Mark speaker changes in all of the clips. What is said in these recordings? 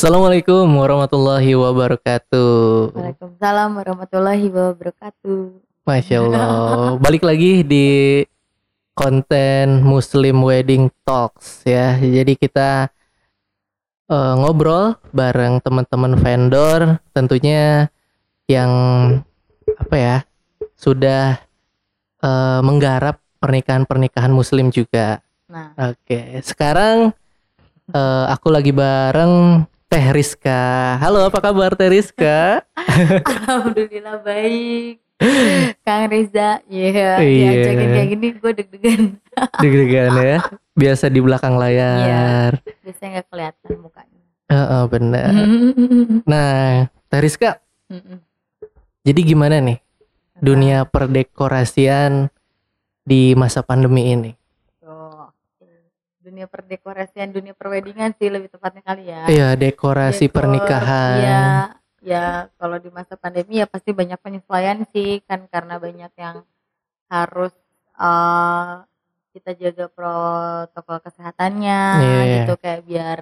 Speaker 1: Assalamualaikum warahmatullahi wabarakatuh.
Speaker 2: Waalaikumsalam warahmatullahi wabarakatuh.
Speaker 1: Masya Allah. Balik lagi di konten Muslim Wedding Talks ya. Jadi kita eh, ngobrol bareng teman-teman vendor, tentunya yang apa ya sudah eh, menggarap pernikahan-pernikahan Muslim juga.
Speaker 2: Nah,
Speaker 1: Oke, sekarang eh, aku lagi bareng Teh Rizka. Halo, apa kabar Teh Rizka?
Speaker 2: alhamdulillah baik. Kang Reza, iya,
Speaker 1: Iya.
Speaker 2: diajakin kayak gini gue deg-degan.
Speaker 1: Deg-degan ya. Biasa di belakang layar.
Speaker 2: Biasanya nggak kelihatan mukanya.
Speaker 1: Heeh, benar. Nah, Teh Rizka, jadi gimana nih dunia perdekorasian di masa pandemi ini?
Speaker 2: Dunia perdekorasian, dunia perwedingan sih lebih tepatnya kali ya.
Speaker 1: Iya, dekorasi
Speaker 2: Dekor,
Speaker 1: pernikahan.
Speaker 2: Iya, ya kalau di masa pandemi ya pasti banyak penyesuaian sih kan karena banyak yang harus eh, kita jaga protokol kesehatannya
Speaker 1: Iya.
Speaker 2: gitu kayak biar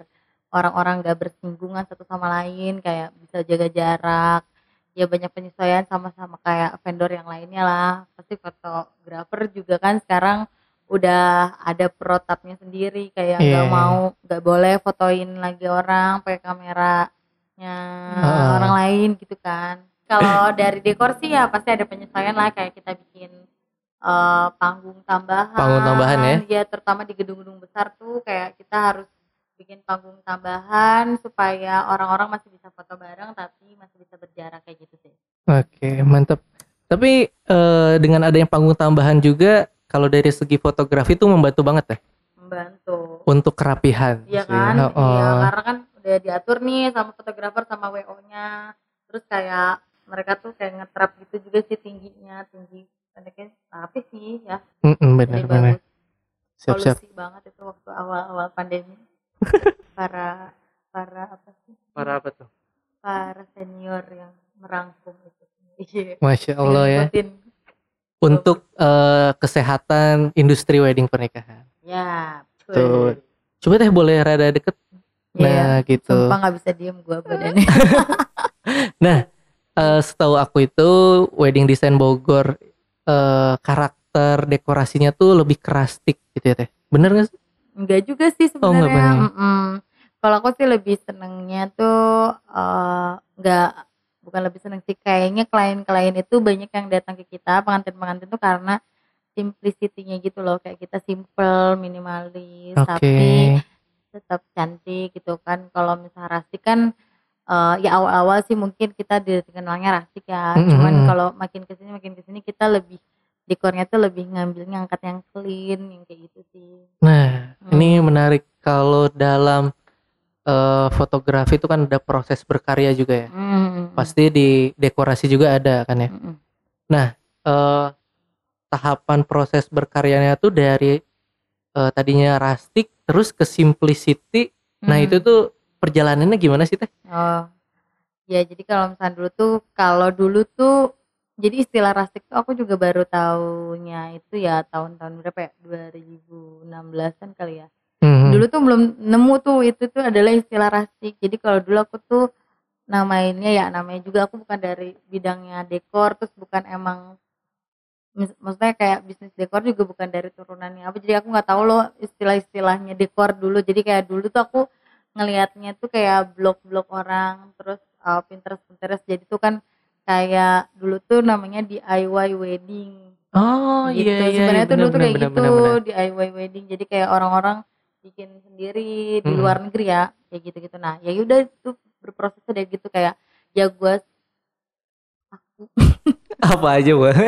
Speaker 2: orang-orang gak bersinggungan satu sama lain kayak bisa jaga jarak ya banyak penyesuaian sama-sama kayak vendor yang lainnya lah pasti fotografer juga kan sekarang udah ada protapnya sendiri kayak nggak
Speaker 1: Iya.
Speaker 2: mau nggak boleh fotoin lagi orang pakai kameranya
Speaker 1: Heeh.
Speaker 2: orang lain gitu kan kalau dari dekor sih ya pasti ada penyesuaian lah kayak kita bikin eh, panggung tambahan
Speaker 1: Panggung tambahan ya?
Speaker 2: ya terutama di gedung-gedung besar tuh kayak kita harus bikin panggung tambahan supaya orang-orang masih bisa foto bareng tapi masih bisa berjarak kayak gitu sih
Speaker 1: Oke, mantap. Tapi eh, dengan adanya panggung tambahan juga kalau dari segi fotografi itu membantu banget ya
Speaker 2: membantu
Speaker 1: untuk kerapihan.
Speaker 2: Iya
Speaker 1: sih.
Speaker 2: kan,
Speaker 1: Heeh.
Speaker 2: iya karena kan udah diatur nih sama fotografer sama WO-nya. Terus kayak mereka tuh kayak ngetrap gitu juga sih tingginya, tinggi pendeknya tapi sih ya.
Speaker 1: Mm-mm,
Speaker 2: Jadi
Speaker 1: benar-benar.
Speaker 2: bagus.
Speaker 1: Siap-siap.
Speaker 2: Solusi banget itu waktu awal-awal pandemi. para para apa sih?
Speaker 1: Para apa tuh?
Speaker 2: Para senior yang merangkum itu. Iya.
Speaker 1: Masya Allah ya.
Speaker 2: Ngikutin.
Speaker 1: Untuk eh, kesehatan industri wedding pernikahan.
Speaker 2: Ya,
Speaker 1: Tuh.
Speaker 2: betul.
Speaker 1: Coba teh boleh rada deket.
Speaker 2: Iya.
Speaker 1: Nah, gitu.
Speaker 2: Sumpah nggak bisa diem gua badannya.
Speaker 1: Eh, setahu aku itu wedding design Bogor eh, karakter dekorasinya tuh lebih kerastik gitu ya teh. Bener gak sih?
Speaker 2: Enggak juga sih
Speaker 1: Oh,
Speaker 2: sebenarnya.
Speaker 1: benar.
Speaker 2: Mm-mm. Kalau aku sih lebih senengnya tuh eh, enggak bukan lebih seneng sih kayaknya klien-klien itu banyak yang datang ke kita pengantin-pengantin tuh karena simplicity-nya gitu loh kayak kita simple, minimalis,
Speaker 1: Oke.
Speaker 2: tapi tetap cantik gitu kan. Kalau misalnya rastik kan eh, ya awal-awal sih mungkin kita dikenalnya rastik ya.
Speaker 1: Mm-mm.
Speaker 2: Cuman kalau makin ke sini makin ke sini kita lebih dekornya tuh lebih ngambilnya angkat yang clean yang kayak gitu sih.
Speaker 1: Nah, ini
Speaker 2: Hmm.
Speaker 1: menarik kalau dalam eh, fotografi itu kan ada proses berkarya juga ya.
Speaker 2: Hmm.
Speaker 1: Pasti di dekorasi juga ada kan ya.
Speaker 2: Mm-mm.
Speaker 1: Eh, tahapan proses berkaryanya tuh dari eh, tadinya rustic terus ke simplicity. Nah,
Speaker 2: Hmm.
Speaker 1: itu tuh perjalanannya gimana sih teh?
Speaker 2: Oh. Ya, jadi kalau misalnya dulu tuh kalau dulu tuh jadi istilah rustic tuh aku juga baru tahunya itu ya tahun-tahun berapa ya? 2016-an kali ya.
Speaker 1: Hmm.
Speaker 2: Dulu tuh belum nemu tuh itu tuh adalah istilah rustic. Jadi kalau dulu aku tuh namainnya ya namanya juga aku bukan dari bidangnya dekor terus bukan emang maksudnya kayak bisnis dekor juga bukan dari turunannya apa jadi aku nggak tahu loh istilah-istilahnya dekor dulu jadi kayak dulu tuh aku ngelihatnya tuh kayak blog-blog orang terus uh, Pinterest Pinterest jadi tuh kan kayak dulu tuh namanya DIY wedding
Speaker 1: Oh
Speaker 2: gitu.
Speaker 1: iya iya.
Speaker 2: Sebenarnya tuh dulu tuh kayak
Speaker 1: bener,
Speaker 2: gitu
Speaker 1: bener, bener.
Speaker 2: DIY wedding. Jadi kayak orang-orang bikin sendiri di
Speaker 1: Mm-mm.
Speaker 2: luar negeri ya, kayak gitu-gitu. Nah, ya udah itu berproses dari gitu kayak ya gua aku
Speaker 1: Apa aja, Wah?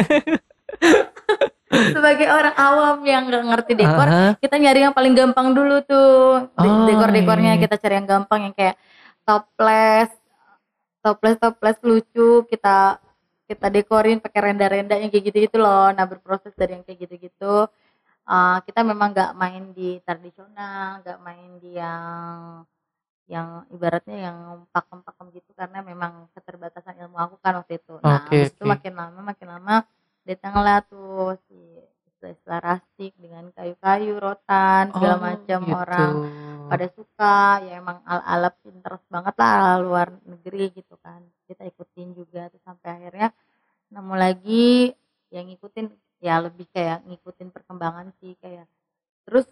Speaker 2: sebagai orang awam yang nggak ngerti dekor,
Speaker 1: Aha.
Speaker 2: kita nyari yang paling gampang dulu tuh. De-
Speaker 1: Oh,
Speaker 2: Dekor-dekornya
Speaker 1: iya.
Speaker 2: kita cari yang gampang yang kayak toples, toples toples lucu kita kita dekorin pakai renda-renda yang kayak gitu-gitu loh. Nah berproses dari yang kayak gitu-gitu. Uh, kita memang nggak main di tradisional, nggak main di yang yang ibaratnya yang pakem-pakem gitu karena memang keterbatasan ilmu aku kan waktu itu. Nah, habis itu makin lama makin lama datanglah tuh si rustic dengan kayu-kayu rotan segala
Speaker 1: Oh,
Speaker 2: macam
Speaker 1: gitu.
Speaker 2: orang pada suka ya emang ala-ala Pinterest banget lah ala luar negeri gitu kan kita ikutin juga terus sampai akhirnya nemu lagi yang ngikutin ya lebih kayak ngikutin perkembangan sih kayak terus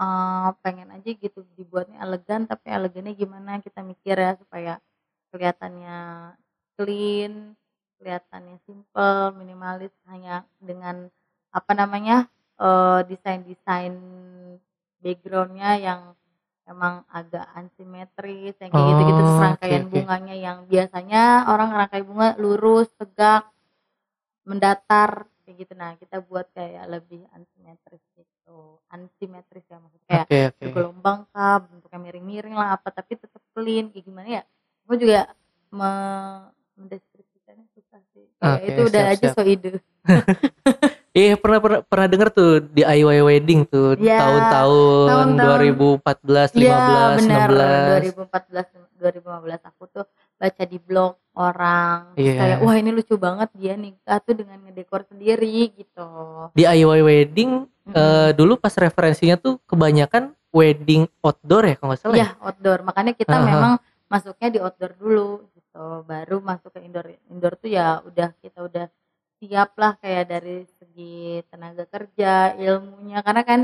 Speaker 2: eh, pengen aja gitu dibuatnya elegan tapi elegannya gimana kita mikir ya supaya kelihatannya clean kelihatannya simple minimalis hanya dengan apa namanya eh, desain-desain backgroundnya yang emang agak ansimetris yang kayak gitu-gitu terus
Speaker 1: Oh,
Speaker 2: rangkaian
Speaker 1: oke.
Speaker 2: bunganya yang biasanya orang rangkai bunga lurus tegak mendatar kayak gitu nah kita buat kayak lebih ansimetris gitu ansimetris ya maksudnya kayak
Speaker 1: Oke, oke.
Speaker 2: bergelombang kah bentuknya miring-miring lah apa tapi tetap clean kayak gimana ya gue juga me mendeskripsikannya susah sih kayak
Speaker 1: Oke,
Speaker 2: itu udah
Speaker 1: siap,
Speaker 2: aja
Speaker 1: siap.
Speaker 2: so ide
Speaker 1: Iya pernah pernah pernah denger tuh DIY wedding tuh
Speaker 2: Ya,
Speaker 1: tahun-tahun
Speaker 2: tahun-tahun.
Speaker 1: 2014, 15,
Speaker 2: Iya benar
Speaker 1: 16.
Speaker 2: 2014 2015 aku tuh baca di blog orang
Speaker 1: Iya.
Speaker 2: kayak wah ini lucu banget dia nikah tuh dengan ngedekor sendiri gitu
Speaker 1: DIY wedding
Speaker 2: Mm-mm.
Speaker 1: eh, dulu pas referensinya tuh kebanyakan wedding outdoor ya kalau nggak salah. ya?
Speaker 2: Iya outdoor makanya kita
Speaker 1: Aha.
Speaker 2: memang masuknya di outdoor dulu gitu baru masuk ke indoor indoor tuh ya udah kita udah siap lah kayak dari segi tenaga kerja ilmunya karena kan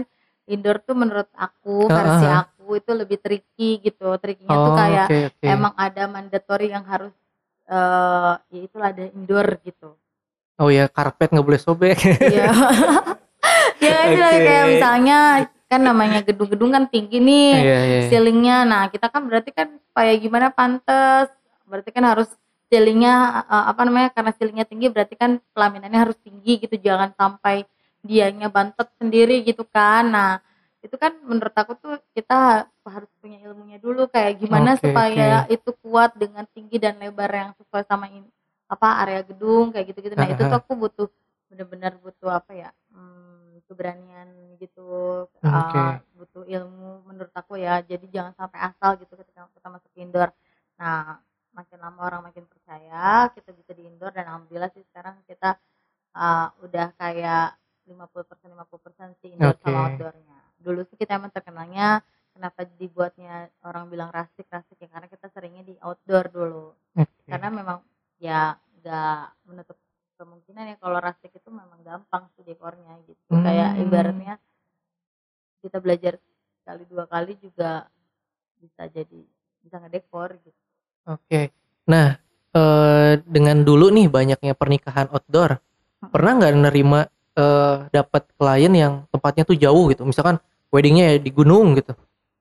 Speaker 2: indoor tuh menurut aku versi
Speaker 1: Aha.
Speaker 2: aku itu lebih tricky gitu trickynya tuh
Speaker 1: Oh,
Speaker 2: kayak
Speaker 1: oke, oke.
Speaker 2: emang ada mandatory yang harus eh ya itulah ada indoor gitu
Speaker 1: Oh ya karpet nggak boleh sobek.
Speaker 2: Iya. ya
Speaker 1: Oke.
Speaker 2: kayak misalnya kan namanya gedung-gedung kan tinggi nih
Speaker 1: Iya iya.
Speaker 2: ceilingnya nah kita kan berarti kan supaya gimana pantas berarti kan harus ceilingnya eh, apa namanya karena ceilingnya tinggi berarti kan pelaminannya harus tinggi gitu jangan sampai dianya bantet sendiri gitu kan nah itu kan menurut aku tuh kita harus punya ilmunya dulu kayak gimana
Speaker 1: Oke,
Speaker 2: supaya itu kuat dengan tinggi dan lebar yang sesuai sama in- apa area gedung kayak gitu gitu nah itu tuh aku butuh bener-bener butuh apa ya hmm, keberanian gitu
Speaker 1: Oke.
Speaker 2: uh, butuh ilmu menurut aku ya. Jadi jangan sampai asal gitu ketika kita masuk indoor. Nah makin lama orang makin percaya kita bisa di indoor dan alhamdulillah sih sekarang kita uh, udah kayak 50% 50% sih indoor
Speaker 1: Oke.
Speaker 2: sama outdoornya dulu sih kita emang terkenalnya kenapa dibuatnya orang bilang rasik rasik ya karena kita seringnya di outdoor dulu
Speaker 1: Oke.
Speaker 2: karena memang ya nggak menutup kemungkinan ya kalau rasik itu memang gampang sih dekornya gitu
Speaker 1: Hmm.
Speaker 2: kayak ibaratnya kita belajar sekali dua kali juga bisa jadi bisa ngedekor gitu
Speaker 1: Oke. Nah, eh, dengan dulu nih banyaknya pernikahan outdoor, pernah nggak nerima eh, dapat klien yang tempatnya tuh jauh gitu? Misalkan weddingnya ya di gunung gitu.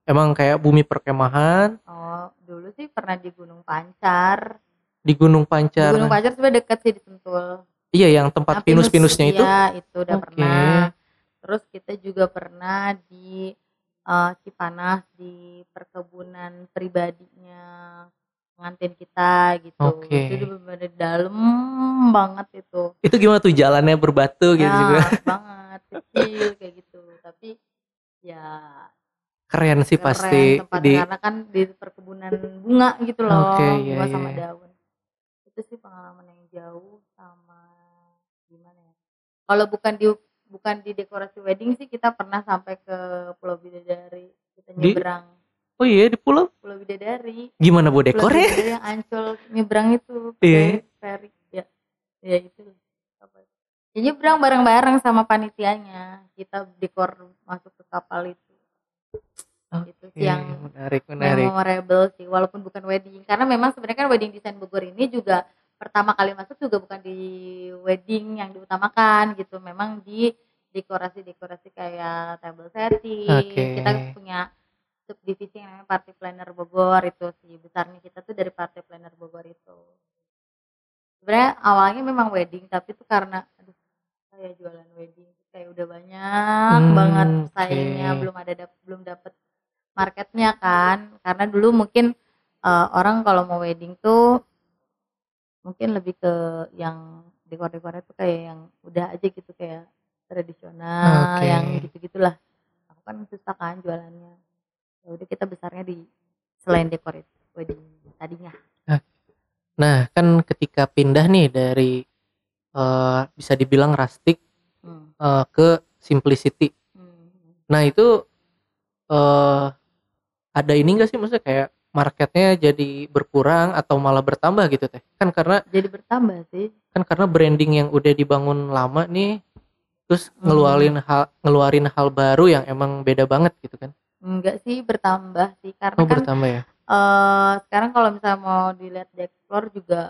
Speaker 1: Emang kayak bumi perkemahan
Speaker 2: oh dulu sih pernah di Gunung Pancar
Speaker 1: di Gunung
Speaker 2: di
Speaker 1: Pancar.
Speaker 2: Gunung Pancar sebenarnya deket sih di Sentul
Speaker 1: Iya, yang tempat
Speaker 2: pinus,
Speaker 1: pinus-pinusnya itu.
Speaker 2: iya, itu udah
Speaker 1: Oke.
Speaker 2: pernah terus kita juga pernah di eh, Cipanas di perkebunan pribadinya pengantin kita gitu.
Speaker 1: Oke.
Speaker 2: itu benar-benar dalam banget itu.
Speaker 1: Itu gimana tuh jalannya berbatu gitu
Speaker 2: ya
Speaker 1: juga.
Speaker 2: banget kecil kayak gitu. Tapi ya
Speaker 1: Keren sih
Speaker 2: keren
Speaker 1: pasti
Speaker 2: tempatnya.
Speaker 1: di
Speaker 2: karena kan di perkebunan bunga gitu loh
Speaker 1: Oke, iya,
Speaker 2: bunga sama
Speaker 1: iya.
Speaker 2: daun. Itu sih pengalaman yang jauh sama gimana ya. Kalau bukan di bukan di dekorasi wedding sih kita pernah sampai ke Pulau Bidadari. Kita
Speaker 1: Di-
Speaker 2: nyebrang
Speaker 1: Oh iya di pulau?
Speaker 2: Pulau Bidadari.
Speaker 1: Gimana bu?
Speaker 2: Pulau
Speaker 1: dekornya?
Speaker 2: Bidadari yang ancol nyebrang itu.
Speaker 1: Iya.
Speaker 2: ferry ya ya itu. Apa? Ya nyebrang bareng-bareng sama panitianya. Kita dekor masuk ke kapal itu. Itu sih
Speaker 1: Iya,
Speaker 2: yang
Speaker 1: menarik menarik.
Speaker 2: memorable sih walaupun bukan wedding. Karena memang sebenarnya kan wedding desain Bogor ini juga pertama kali masuk juga bukan di wedding yang diutamakan gitu. Memang di dekorasi-dekorasi kayak table setting.
Speaker 1: Oke.
Speaker 2: kita punya subdivisi yang namanya party planner Bogor itu sih. Besarnya kita tuh dari party planner Bogor itu. Sebenarnya awalnya memang wedding tapi tuh karena aduh saya jualan wedding kayak udah banyak
Speaker 1: Hmm,
Speaker 2: banget
Speaker 1: oke.
Speaker 2: saingnya belum ada dap- belum dapet marketnya kan. Karena dulu mungkin eh, orang kalau mau wedding tuh mungkin lebih ke yang dekor-dekornya tuh kayak yang udah aja gitu kayak tradisional
Speaker 1: Oke.
Speaker 2: yang gitu-gitulah. Aku kan susah kan jualannya ya udah kita besarnya di selain dekor wedding tadinya
Speaker 1: Nah kan ketika pindah nih dari eh, bisa dibilang rustic
Speaker 2: Hmm.
Speaker 1: eh, ke simplicity.
Speaker 2: Hmm.
Speaker 1: Nah itu eh ada ini enggak sih maksudnya kayak marketnya jadi berkurang atau malah bertambah gitu teh? Kan karena
Speaker 2: Jadi bertambah sih.
Speaker 1: kan karena branding yang udah dibangun lama nih terus
Speaker 2: Hmm.
Speaker 1: ngeluarin hal ngeluarin hal baru yang emang beda banget gitu kan.
Speaker 2: Enggak sih bertambah sih. Karena
Speaker 1: Oh
Speaker 2: kan
Speaker 1: bertambah ya.
Speaker 2: eh sekarang kalau misalnya mau dilihat di explore juga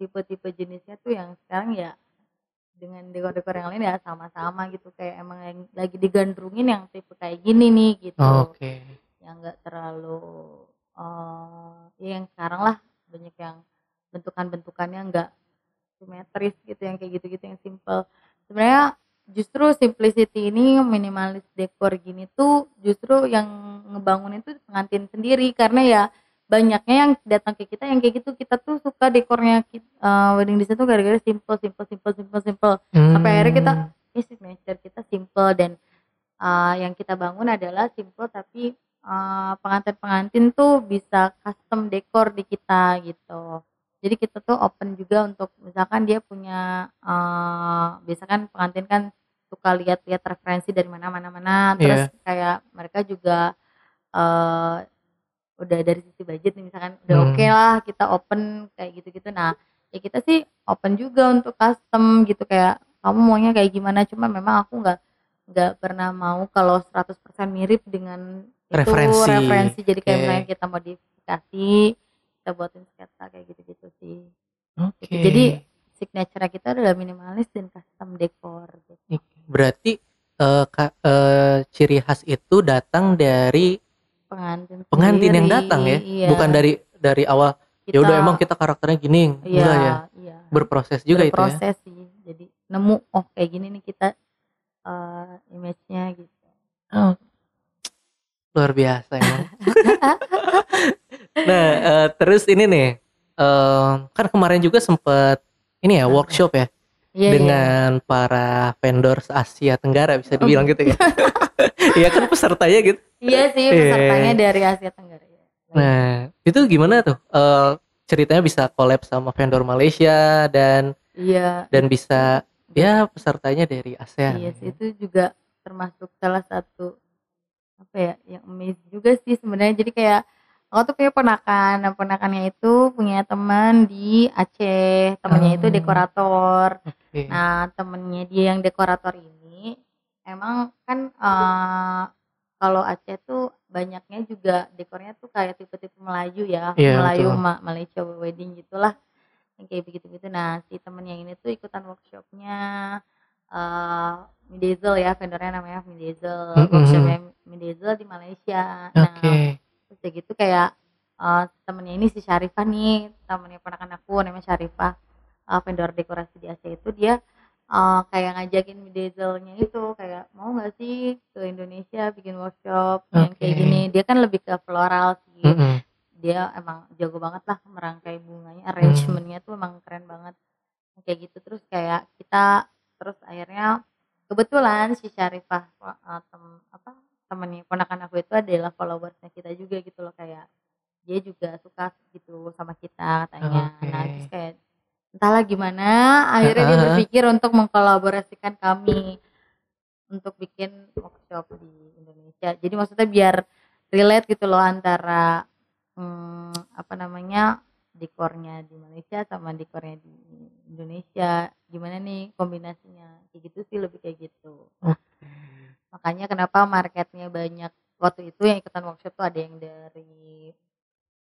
Speaker 2: tipe-tipe jenisnya tuh yang sekarang ya dengan dekor-dekor yang lain ya sama-sama gitu. Kayak emang yang lagi digandrungin yang tipe kayak gini nih gitu.
Speaker 1: Oke.
Speaker 2: yang enggak terlalu eh ya yang sekarang lah. Banyak yang bentukan-bentukannya enggak simetris gitu yang kayak gitu-gitu yang simple. Sebenarnya justru simplicity ini minimalis dekor gini tuh justru yang ngebangun itu pengantin sendiri karena ya banyaknya yang datang ke kita yang kayak gitu kita tuh suka dekornya eh, wedding design tuh gara-gara simple simple simple simple simple Sampai akhirnya kita
Speaker 1: Hmm.
Speaker 2: ini signature kita simple dan uh, yang kita bangun adalah simple tapi uh, pengantin-pengantin tuh bisa custom dekor di kita gitu. Jadi kita tuh open juga untuk misalkan dia punya uh, biasa kan pengantin kan suka lihat-lihat referensi dari mana-mana mana terus kayak mereka juga uh, udah dari sisi budget nih misalkan udah
Speaker 1: Hmm.
Speaker 2: oke lah kita open kayak gitu-gitu. Nah, ya kita sih open juga untuk custom gitu kayak kamu maunya kayak gimana cuma memang aku nggak nggak pernah mau kalau 100% mirip dengan itu
Speaker 1: Referensi.
Speaker 2: referensi jadi kayak
Speaker 1: Oke.
Speaker 2: misalnya kita modifikasi kita buatin sketsa kayak gitu-gitu sih
Speaker 1: Oke.
Speaker 2: Jadi- signature kita adalah minimalis dan custom dekor gitu.
Speaker 1: berarti ka- eh, ciri khas itu datang dari
Speaker 2: pengantin
Speaker 1: pengantin yang
Speaker 2: sendiri,
Speaker 1: datang ya,
Speaker 2: iya.
Speaker 1: bukan dari dari awal. Ya udah emang kita karakternya gini,
Speaker 2: iya,
Speaker 1: enggak ya?
Speaker 2: iya.
Speaker 1: Berproses juga itu ya.
Speaker 2: sih jadi nemu oh kayak gini nih kita eh, image-nya gitu
Speaker 1: Oh, luar biasa emang. nah, eh, terus ini nih, eh, kan kemarin juga sempet ini ya workshop ya
Speaker 2: iya,
Speaker 1: dengan para vendor Asia Tenggara bisa dibilang gitu ya. Iya kan pesertanya gitu.
Speaker 2: iya sih
Speaker 1: Iya.
Speaker 2: pesertanya dari Asia Tenggara ya.
Speaker 1: Nah, itu gimana tuh? Eh, ceritanya bisa collab sama vendor Malaysia dan
Speaker 2: iya
Speaker 1: dan bisa ya pesertanya dari ASEAN.
Speaker 2: iya sih itu juga termasuk salah satu apa ya yang amazing juga sih sebenarnya jadi kayak aku tuh punya ponakan nah ponakannya itu punya teman di Aceh temennya itu
Speaker 1: Oh.
Speaker 2: dekorator
Speaker 1: Oke.
Speaker 2: Nah, temennya dia yang dekorator ini emang kan eh, kalau Aceh tuh banyaknya juga dekornya tuh kayak tipe-tipe Melayu ya,
Speaker 1: Iya,
Speaker 2: Melayu
Speaker 1: betul.
Speaker 2: Ma- Malaysia wedding gitulah. Yang kayak begitu-gitu. Nah, si temennya ini tuh ikutan workshopnya eh Midezel ya, vendornya namanya Midezel.
Speaker 1: Mm-mm.
Speaker 2: Workshopnya Midezel di Malaysia. Nah,
Speaker 1: Oke.
Speaker 2: Terus kayak gitu kayak eh, temennya ini si Syarifah nih temennya ponakan aku namanya Syarifah. Eh, vendor dekorasi di Asia itu dia eh, kayak ngajakin Midezelnya itu kayak mau nggak sih ke Indonesia bikin workshop yang kayak gini? Dia kan lebih ke floral sih.
Speaker 1: Mm-mm.
Speaker 2: dia emang jago banget lah merangkai bunganya arrangementnya tuh emang keren banget. Kayak gitu terus kayak kita terus akhirnya kebetulan si Syarifah uh, tem, apa temennya ponakan aku itu adalah followersnya kita juga gitu loh kayak dia juga suka gitu sama kita katanya.
Speaker 1: Oke.
Speaker 2: nah terus kayak entahlah gimana? Akhirnya dia berpikir untuk mengkolaborasikan kami untuk bikin workshop di Indonesia. Jadi maksudnya biar relate gitu loh antara hmm, apa namanya dekornya di Malaysia sama dekornya di Indonesia. Gimana nih kombinasinya? Kayak gitu sih lebih kayak gitu makanya kenapa marketnya banyak waktu itu yang ikutan workshop tuh ada yang dari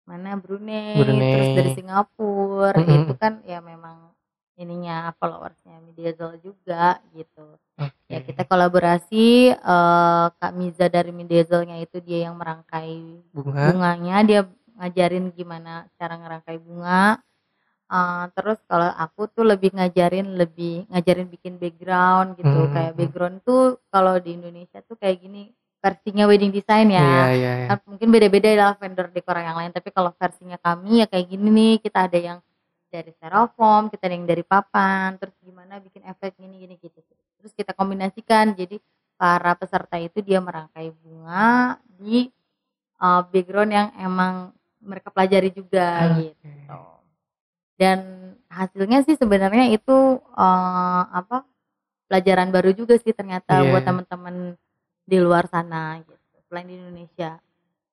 Speaker 2: mana Brunei,
Speaker 1: Brunei.
Speaker 2: terus dari Singapura
Speaker 1: Mm-mm.
Speaker 2: itu kan ya memang ininya followersnya Mediazol juga gitu ya
Speaker 1: Oke.
Speaker 2: kita kolaborasi eh, Kak Miza dari Mediazolnya itu dia yang merangkai
Speaker 1: bunga.
Speaker 2: bunganya dia ngajarin gimana cara ngerangkai bunga Eh, terus kalau aku tuh lebih ngajarin lebih ngajarin bikin background gitu
Speaker 1: Hmm.
Speaker 2: kayak background tuh kalau di Indonesia tuh kayak gini versinya wedding design ya
Speaker 1: Iya iya. iya.
Speaker 2: Kan mungkin beda-beda lah vendor dekor yang lain tapi kalau versinya kami ya kayak gini nih kita ada yang dari styrofoam kita ada yang dari papan terus gimana bikin efek gini gini gitu terus kita kombinasikan jadi para peserta itu dia merangkai bunga di uh, background yang emang mereka pelajari juga
Speaker 1: Oke.
Speaker 2: gitu dan hasilnya sih sebenarnya itu uh, apa pelajaran baru juga sih ternyata
Speaker 1: Iya.
Speaker 2: buat teman-teman di luar sana gitu selain di Indonesia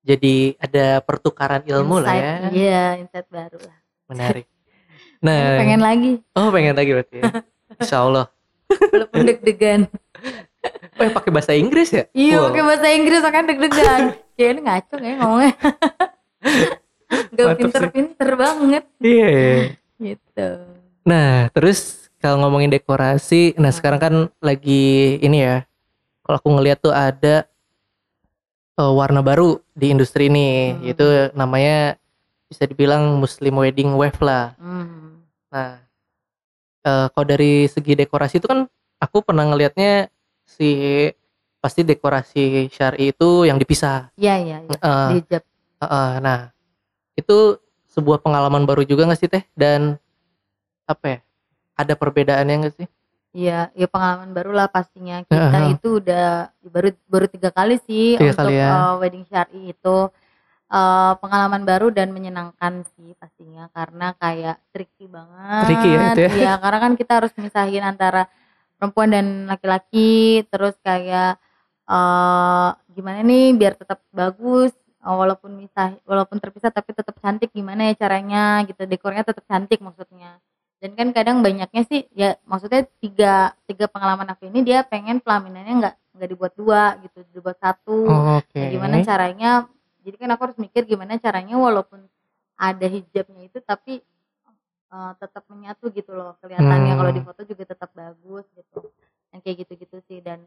Speaker 1: Jadi ada pertukaran ilmu lah
Speaker 2: Insight,
Speaker 1: ya.
Speaker 2: iya insight baru lah
Speaker 1: Menarik. Nah,
Speaker 2: pengen lagi
Speaker 1: oh pengen lagi berarti ya. Insya Allah.
Speaker 2: walaupun deg-degan
Speaker 1: Oh, pakai bahasa Inggris ya?
Speaker 2: iya
Speaker 1: Wow.
Speaker 2: pakai bahasa Inggris makanya deg-degan ya ini ngaco ya ngomongnya Gak pinter-pinter banget
Speaker 1: Iya. iya.
Speaker 2: gitu
Speaker 1: Nah, terus kalau ngomongin dekorasi, nah
Speaker 2: Hmm.
Speaker 1: sekarang kan lagi ini ya. Kalau aku ngeliat tuh ada eh, warna baru di industri ini,
Speaker 2: Hmm.
Speaker 1: yaitu namanya bisa dibilang Muslim Wedding Wave lah.
Speaker 2: Hmm.
Speaker 1: Nah, eh, kalau dari segi dekorasi itu kan aku pernah ngelihatnya si pasti dekorasi syari itu yang dipisah.
Speaker 2: Iya iya.
Speaker 1: Eh,
Speaker 2: Di hijab.
Speaker 1: Heeh, nah, itu sebuah pengalaman baru juga nggak sih teh? Dan apa ya? Ada perbedaannya nggak sih?
Speaker 2: Iya, ya pengalaman baru lah pastinya. Kita
Speaker 1: Heeh.
Speaker 2: itu udah baru baru tiga kali sih
Speaker 1: Tiga
Speaker 2: untuk
Speaker 1: kali ya.
Speaker 2: eh, wedding syari itu eh, pengalaman baru dan menyenangkan sih pastinya karena kayak tricky banget.
Speaker 1: Tricky ya itu ya.
Speaker 2: Iya, karena kan kita harus misahin antara perempuan dan laki-laki, terus kayak eh gimana nih biar tetap bagus walaupun misah walaupun terpisah tapi tetap cantik gimana ya caranya gitu dekornya tetap cantik maksudnya dan kan kadang banyaknya sih ya maksudnya tiga tiga pengalaman aku ini dia pengen pelaminannya nggak nggak dibuat dua gitu dibuat satu
Speaker 1: Oh, Oke.
Speaker 2: Nah, gimana caranya jadi kan aku harus mikir gimana caranya walaupun ada hijabnya itu tapi eh, tetap menyatu gitu loh kelihatannya
Speaker 1: Hmm.
Speaker 2: kalau di foto juga tetap bagus gitu yang kayak gitu-gitu sih dan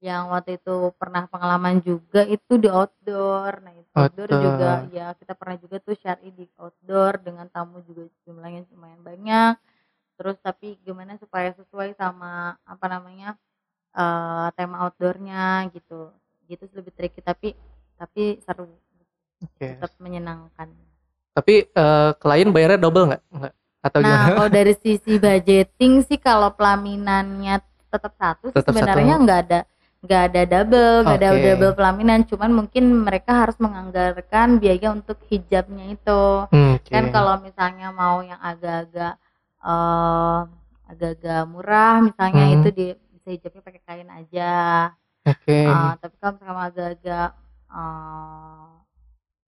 Speaker 2: yang waktu itu pernah pengalaman juga itu di outdoor nah itu outdoor,
Speaker 1: Outdoor.
Speaker 2: juga ya kita pernah juga tuh syari di outdoor dengan tamu juga jumlahnya lumayan banyak terus tapi gimana supaya sesuai sama apa namanya eh, tema outdoornya gitu gitu sih lebih tricky tapi tapi seru
Speaker 1: Oke.
Speaker 2: tetap menyenangkan
Speaker 1: Tapi eh, klien bayarnya double nggak? Nggak. Atau
Speaker 2: nah
Speaker 1: gimana?
Speaker 2: kalau dari sisi budgeting sih kalau pelaminannya tetap satu
Speaker 1: Tetap
Speaker 2: sebenarnya nggak ada nggak ada double nggak ada
Speaker 1: Oke.
Speaker 2: double pelaminan cuman mungkin mereka harus menganggarkan biaya untuk hijabnya itu
Speaker 1: Hmm, oke.
Speaker 2: kan kalau misalnya mau yang agak-agak eh agak-agak murah misalnya
Speaker 1: Hmm.
Speaker 2: itu di bisa hijabnya pakai kain aja
Speaker 1: Oke.
Speaker 2: Eh, tapi kalau misalnya agak-agak eh,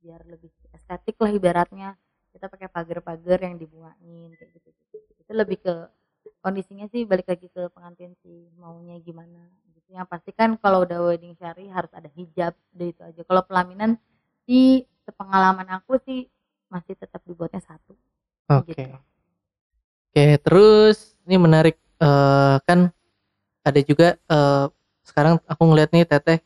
Speaker 2: biar lebih estetik lah ibaratnya kita pakai pagar-pagar yang dibungain kayak gitu, itu lebih ke kondisinya sih balik lagi ke pengantin sih maunya gimana yang pasti kan kalau udah wedding syari harus ada hijab udah itu aja kalau pelaminan sih sepengalaman aku sih masih tetap dibuatnya satu
Speaker 1: Oke.
Speaker 2: gitu.
Speaker 1: Oke, terus ini menarik eh, kan ada juga eh, sekarang aku ngeliat nih Teteh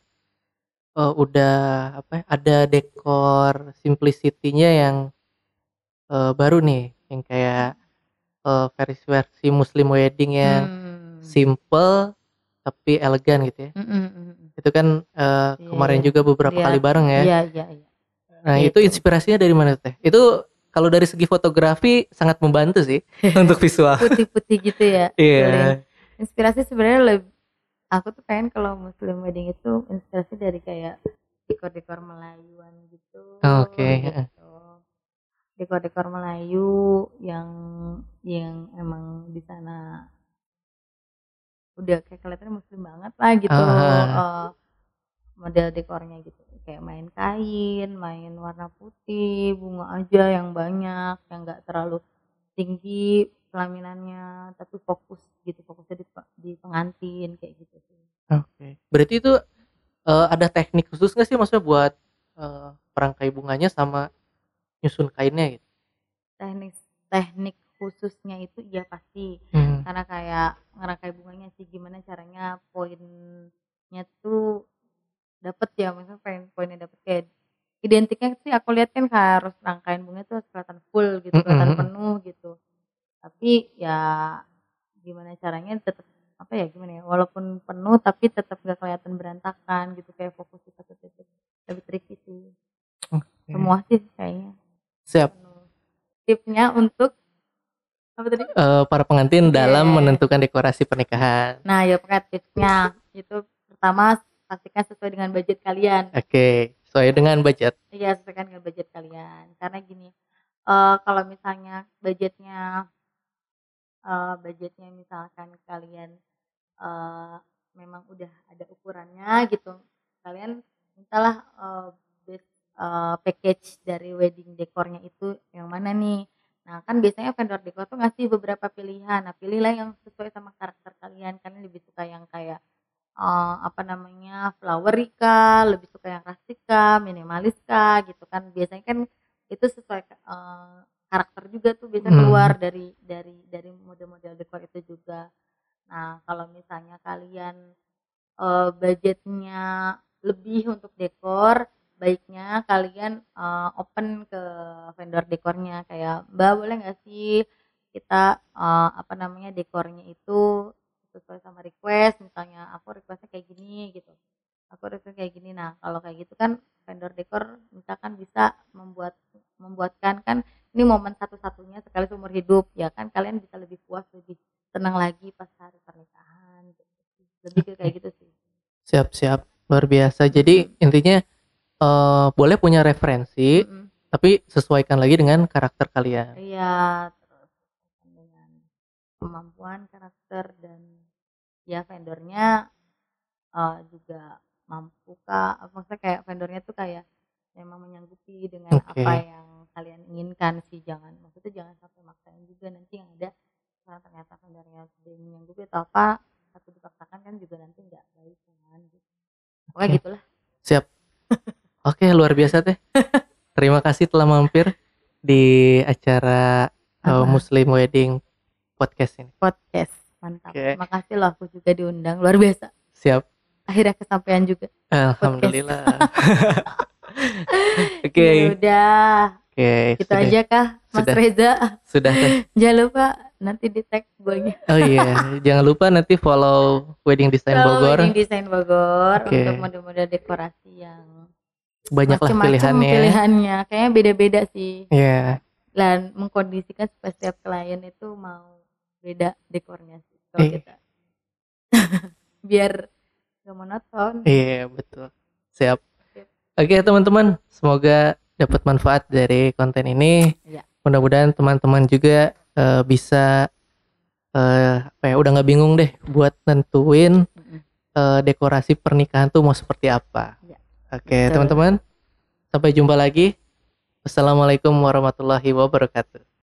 Speaker 1: eh, udah apa ya, ada dekor simplicity-nya yang eh, baru nih yang kayak eh, versi versi Muslim wedding yang
Speaker 2: Hmm.
Speaker 1: simple tapi elegan gitu ya.
Speaker 2: Mm, mm, mm, mm.
Speaker 1: Itu kan eh,
Speaker 2: Iya,
Speaker 1: kemarin
Speaker 2: iya.
Speaker 1: juga beberapa
Speaker 2: Lihat.
Speaker 1: kali bareng ya.
Speaker 2: iya iya iya
Speaker 1: Nah,
Speaker 2: Iya,
Speaker 1: itu inspirasinya dari mana Teh? Itu kalau dari segi fotografi sangat membantu sih untuk visual.
Speaker 2: putih-putih gitu ya
Speaker 1: Iya.
Speaker 2: Feeling. inspirasi sebenarnya lebih aku tuh pengen kalau muslim wedding itu inspirasi dari kayak dekor-dekor Melayuan gitu
Speaker 1: Oh, oke, heeh.
Speaker 2: gitu. dekor-dekor Melayu yang yang emang di sana udah kayak kelihatan muslim banget lah gitu
Speaker 1: Ah.
Speaker 2: eh, model dekornya gitu kayak main kain main warna putih bunga aja yang banyak yang enggak terlalu tinggi pelaminannya tapi fokus gitu fokusnya di, di pengantin kayak gitu sih
Speaker 1: Oke. Berarti itu eh, ada teknik khusus nggak sih maksudnya buat eh, perangkai bunganya sama nyusun kainnya gitu?
Speaker 2: teknik teknik khususnya itu ya pasti
Speaker 1: Hmm.
Speaker 2: Karena kayak ngerangkai bunganya sih gimana caranya poinnya tuh dapet ya misalnya poin poinnya dapet kayak identiknya sih aku lihat kan harus rangkaian bunga tuh harus kelihatan full gitu kelihatan
Speaker 1: Mm-mm.
Speaker 2: penuh gitu tapi ya gimana caranya tetap apa ya gimana ya walaupun penuh tapi tetap gak kelihatan berantakan gitu kayak fokus di satu titik lebih tricky sih
Speaker 1: Oke.
Speaker 2: semua sih kayaknya
Speaker 1: Siap.
Speaker 2: penuh tipsnya untuk apa tadi
Speaker 1: Eh, para pengantin dalam
Speaker 2: Iya.
Speaker 1: menentukan dekorasi pernikahan.
Speaker 2: Nah, ya pakai tipsnya itu pertama pastikan sesuai dengan budget kalian.
Speaker 1: Oke, sesuai dengan budget.
Speaker 2: Iya, sesuaikan dengan budget kalian. Karena gini, eh kalau misalnya budgetnya eh budgetnya misalkan kalian eh, memang udah ada ukurannya gitu kalian mintalah best eh, package dari wedding dekornya itu yang mana nih nah kan biasanya vendor dekor tuh ngasih beberapa pilihan. Nah pilihlah yang sesuai sama karakter kalian. Kalian lebih suka yang kayak eh, apa namanya flowery kah? Lebih suka yang rustic kah? Minimalis kah? Gitu kan. Biasanya kan itu sesuai eh, karakter juga tuh bisa
Speaker 1: Hmm.
Speaker 2: keluar dari dari dari model-model dekor itu juga. Nah kalau misalnya kalian eh, budgetnya lebih untuk dekor baiknya kalian eh, open ke vendor dekornya. Kayak mbak boleh nggak sih kita eh, apa namanya dekornya itu sesuai sama request? Misalnya aku requestnya kayak gini gitu. Aku request kayak gini. Nah kalau kayak gitu kan vendor dekor misalkan bisa membuat membuatkan kan ini momen satu-satunya sekali seumur hidup ya kan? Kalian bisa lebih puas lebih tenang lagi pas hari pernikahan gitu. lebih ke kayak gitu sih.
Speaker 1: Siap-siap. Luar biasa. Jadi intinya eh, boleh punya referensi,
Speaker 2: Mm-mm.
Speaker 1: tapi sesuaikan lagi dengan karakter kalian.
Speaker 2: Iya, terus dengan kemampuan karakter dan ya vendornya eh, juga mampu kak, maksudnya kayak vendornya tuh kayak memang menyanggupi dengan
Speaker 1: Oke.
Speaker 2: apa yang kalian inginkan sih, jangan maksudnya jangan sampai maksain juga nanti yang ada karena ternyata vendornya tidak menyanggupi atau apa satu dipaksakan kan juga nanti nggak baik kan gitu. Pokoknya
Speaker 1: Oke.
Speaker 2: gitulah.
Speaker 1: Siap. Oke, luar biasa teh. Terima kasih telah mampir di acara
Speaker 2: Apa?
Speaker 1: Muslim Wedding podcast ini.
Speaker 2: Podcast mantap.
Speaker 1: Oke.
Speaker 2: Makasih loh aku juga diundang luar biasa.
Speaker 1: Siap.
Speaker 2: Akhirnya kesampaian juga.
Speaker 1: Alhamdulillah. Oke,
Speaker 2: Ya udah.
Speaker 1: oke.
Speaker 2: Gitu
Speaker 1: sudah,
Speaker 2: aja kah Mas
Speaker 1: sudah.
Speaker 2: Reza
Speaker 1: sudah teh.
Speaker 2: jangan lupa nanti di tag guanya
Speaker 1: Oh iya, jangan lupa nanti follow Wedding Design Bogor.
Speaker 2: wedding desain Bogor
Speaker 1: Oke.
Speaker 2: untuk model-model dekorasi yang
Speaker 1: Banyaklah
Speaker 2: macam-macam
Speaker 1: pilihannya.
Speaker 2: pilihannya kayaknya beda-beda sih
Speaker 1: Iya.
Speaker 2: dan mengkondisikan supaya setiap klien itu mau beda dekornya sih kalau
Speaker 1: Iya.
Speaker 2: kita biar gak monoton
Speaker 1: Iya betul. Siap. Oke teman-teman, semoga dapat manfaat dari konten ini.
Speaker 2: Iya.
Speaker 1: Mudah-mudahan teman-teman juga eh, bisa eh, apa ya udah nggak bingung deh buat nentuin eh, dekorasi pernikahan tuh mau seperti apa. Oke teman-teman, sampai jumpa lagi. Wassalamualaikum warahmatullahi wabarakatuh.